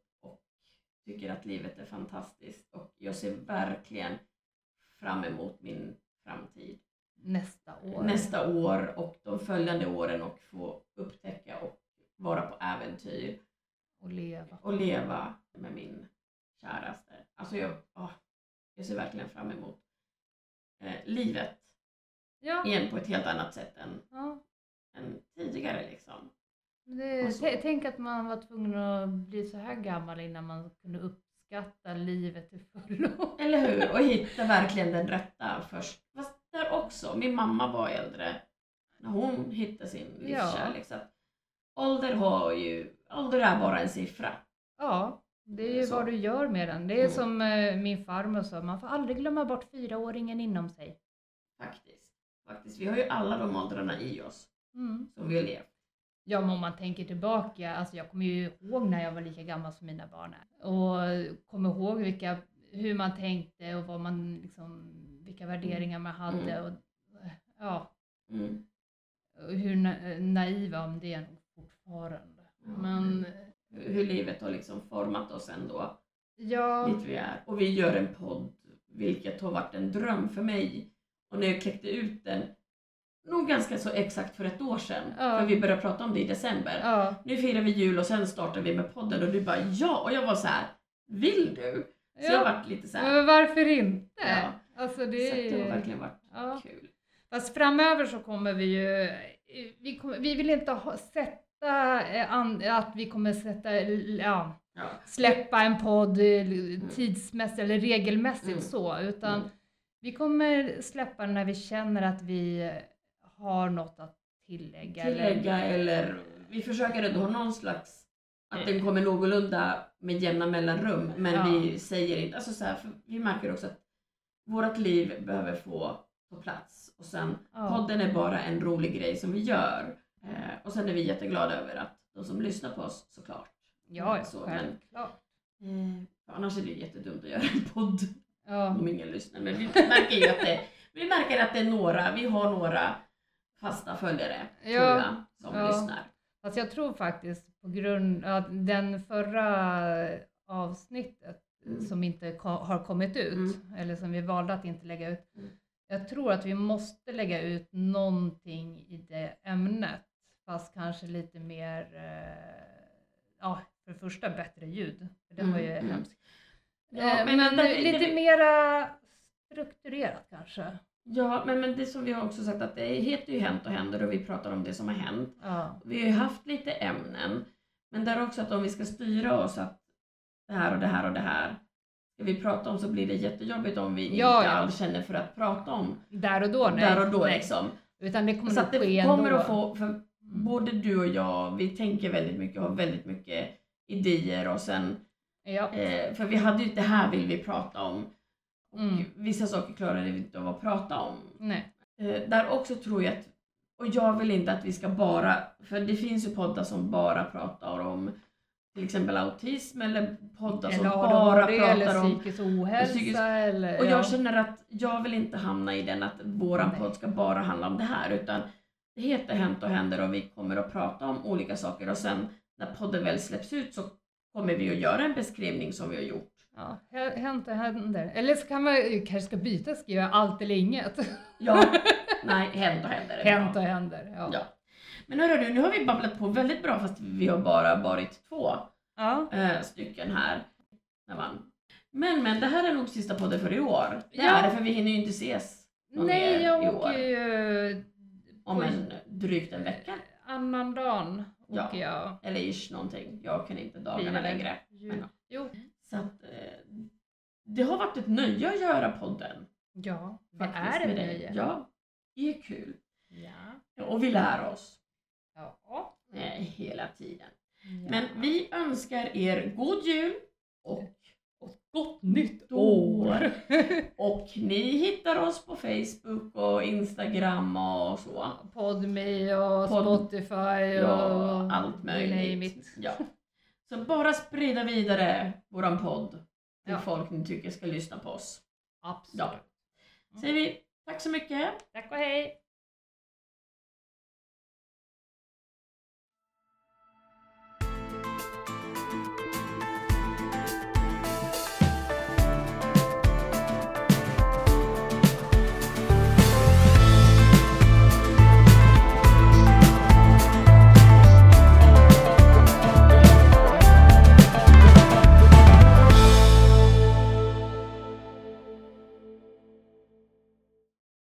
tycker att livet är fantastiskt och jag ser verkligen fram emot min framtid Nästa år. nästa år och de följande åren och få upptäcka och vara på äventyr Och leva. och leva med min käraste. Alltså jag, åh, jag ser verkligen fram emot eh, livet Ja. igen på ett helt annat sätt än, ja. än tidigare liksom. Det, så. t- tänk att man var tvungen att bli så här gammal innan man kunde uppskatta livet till fullo. Eller hur? Och hitta verkligen den rätta först. Fast där också, min mamma var äldre när hon hittade sin livskärlek. Att ålder har ju, ålder är bara en siffra. Ja, det är ju Så. vad du gör med den. Det är Mm. som eh, min farmor sa, man får aldrig glömma bort fyraåringen inom sig. Faktiskt. Faktiskt. Vi har ju alla de åldrarna i oss Mm. som vi har levt. Ja, men om man tänker tillbaka, alltså jag kommer ju ihåg när jag var lika gammal som mina barn är. Och kommer ihåg vilka, hur man tänkte och vad man liksom, vilka värderingar man hade. Mm. Och, ja, Mm. och hur na- naiva om det är nog fortfarande. Ja. Men Hur livet har liksom format oss ändå ja, dit vi är. Och vi gör en podd, vilket har varit en dröm för mig. Och när jag kläckte ut den, nog ganska så exakt för ett år sedan. Ja. För vi började prata om det i december. Ja. Nu firar vi jul och sen startar vi med podden och du bara ja och jag var så här. vill du? Så jag Ja. varit lite så här. Men varför inte? Ja. Alltså det Så det har verkligen varit kul. Fast framöver så kommer vi ju... Vi, kommer, vi vill inte ha, sätta eh, att vi kommer sätta, ja, släppa en podd eh, tidsmässigt eller regelmässigt Mm. så, utan Mm. vi kommer släppa den när vi känner att vi har något att tillägga. Tillägga eller vi försöker ändå ha någon slags att den kommer någorlunda med jämna mellanrum men Ja. vi säger inte, alltså så här, vi märker också att vårt liv behöver få ta plats och sen Ja. podden är bara en rolig grej som vi gör eh, och sen är vi jätteglada över att de som lyssnar på oss såklart. Ja, ja, Så, men- självklart. Eh, för annars är det jättedumt att göra en podd Ja. om ingen lyssnar men vi märker ju att det, vi märker att det är några, vi har några fasta följare tror Ja. jag som Ja. lyssnar. Fast jag tror faktiskt på grund av den förra avsnittet Mm. som inte ko- har kommit ut, Mm. eller som vi valde att inte lägga ut. Mm. Jag tror att vi måste lägga ut någonting i det ämnet, fast kanske lite mer, eh, ja, för det första bättre ljud. För det var ju Mm, mm. hemskt. Ja, Eh, men men det- lite mera strukturerat kanske. Ja, men, men det som vi har också sagt att det heter ju Hänt och händer och vi pratar om det som har hänt. Ja. Vi har ju haft lite ämnen, men där också att om vi ska styra oss att det här och det här och det här ska vi prata om så blir det jättejobbigt om vi Ja, inte ja. alls känner för att prata om Där och då, nej. där och då nej. liksom. Utan det kommer Så nog att det kommer att få, för både du och jag, vi tänker väldigt mycket och har väldigt mycket idéer och sen, Ja. eh, för vi hade ju det här vill vi prata om. Och Mm. vissa saker klarade vi inte av att prata om. Nej. Eh, där också tror jag att, och jag vill inte att vi ska bara, för det finns ju poddar som bara pratar om till exempel autism eller poddar som bara pratar eller om psykisk ohälsa psykisk- eller... och ja. jag känner att jag vill inte hamna i den att våran Nej. podd ska bara handla om det här utan det heter Hänt och händer och vi kommer att prata om olika saker och sen när podden väl släpps ut så kommer vi att göra en beskrivning som vi har gjort. Ja, hä- hänt och händer. Eller så kan man kanske ska byta skriva allt eller inget. Ja, nej, Hänt och händer. Hänt och händer. Ja. Ja. Men hörru du, nu har vi babblat på väldigt bra fast vi har bara varit två Ja. eh, stycken här. Men men, det här är nog sista podden för i år. Det Ja. är det för vi hinner ju inte ses någon Nej, mer jag i åker år. ju... Om en drygt en vecka. Annan dagen Ja. åker jag. Eller ish någonting. Jag kan inte dagarna längre. Men, ja. Jo. Så att, eh, det har varit ett nöje att göra podden. Ja, det är ett dig. nöje. Ja, det är kul. Ja. Och vi lär oss Ja. eh, hela tiden. Ja. Men vi önskar er god jul och Gott nytt år. Och ni hittar oss på Facebook och Instagram och så. Podme och Pod- Spotify och Ja, allt möjligt. Ja. Så bara sprida vidare våran podd till Ja. folk ni tycker ska lyssna på oss. Absolut. Säger vi tack så mycket. Tack och hej!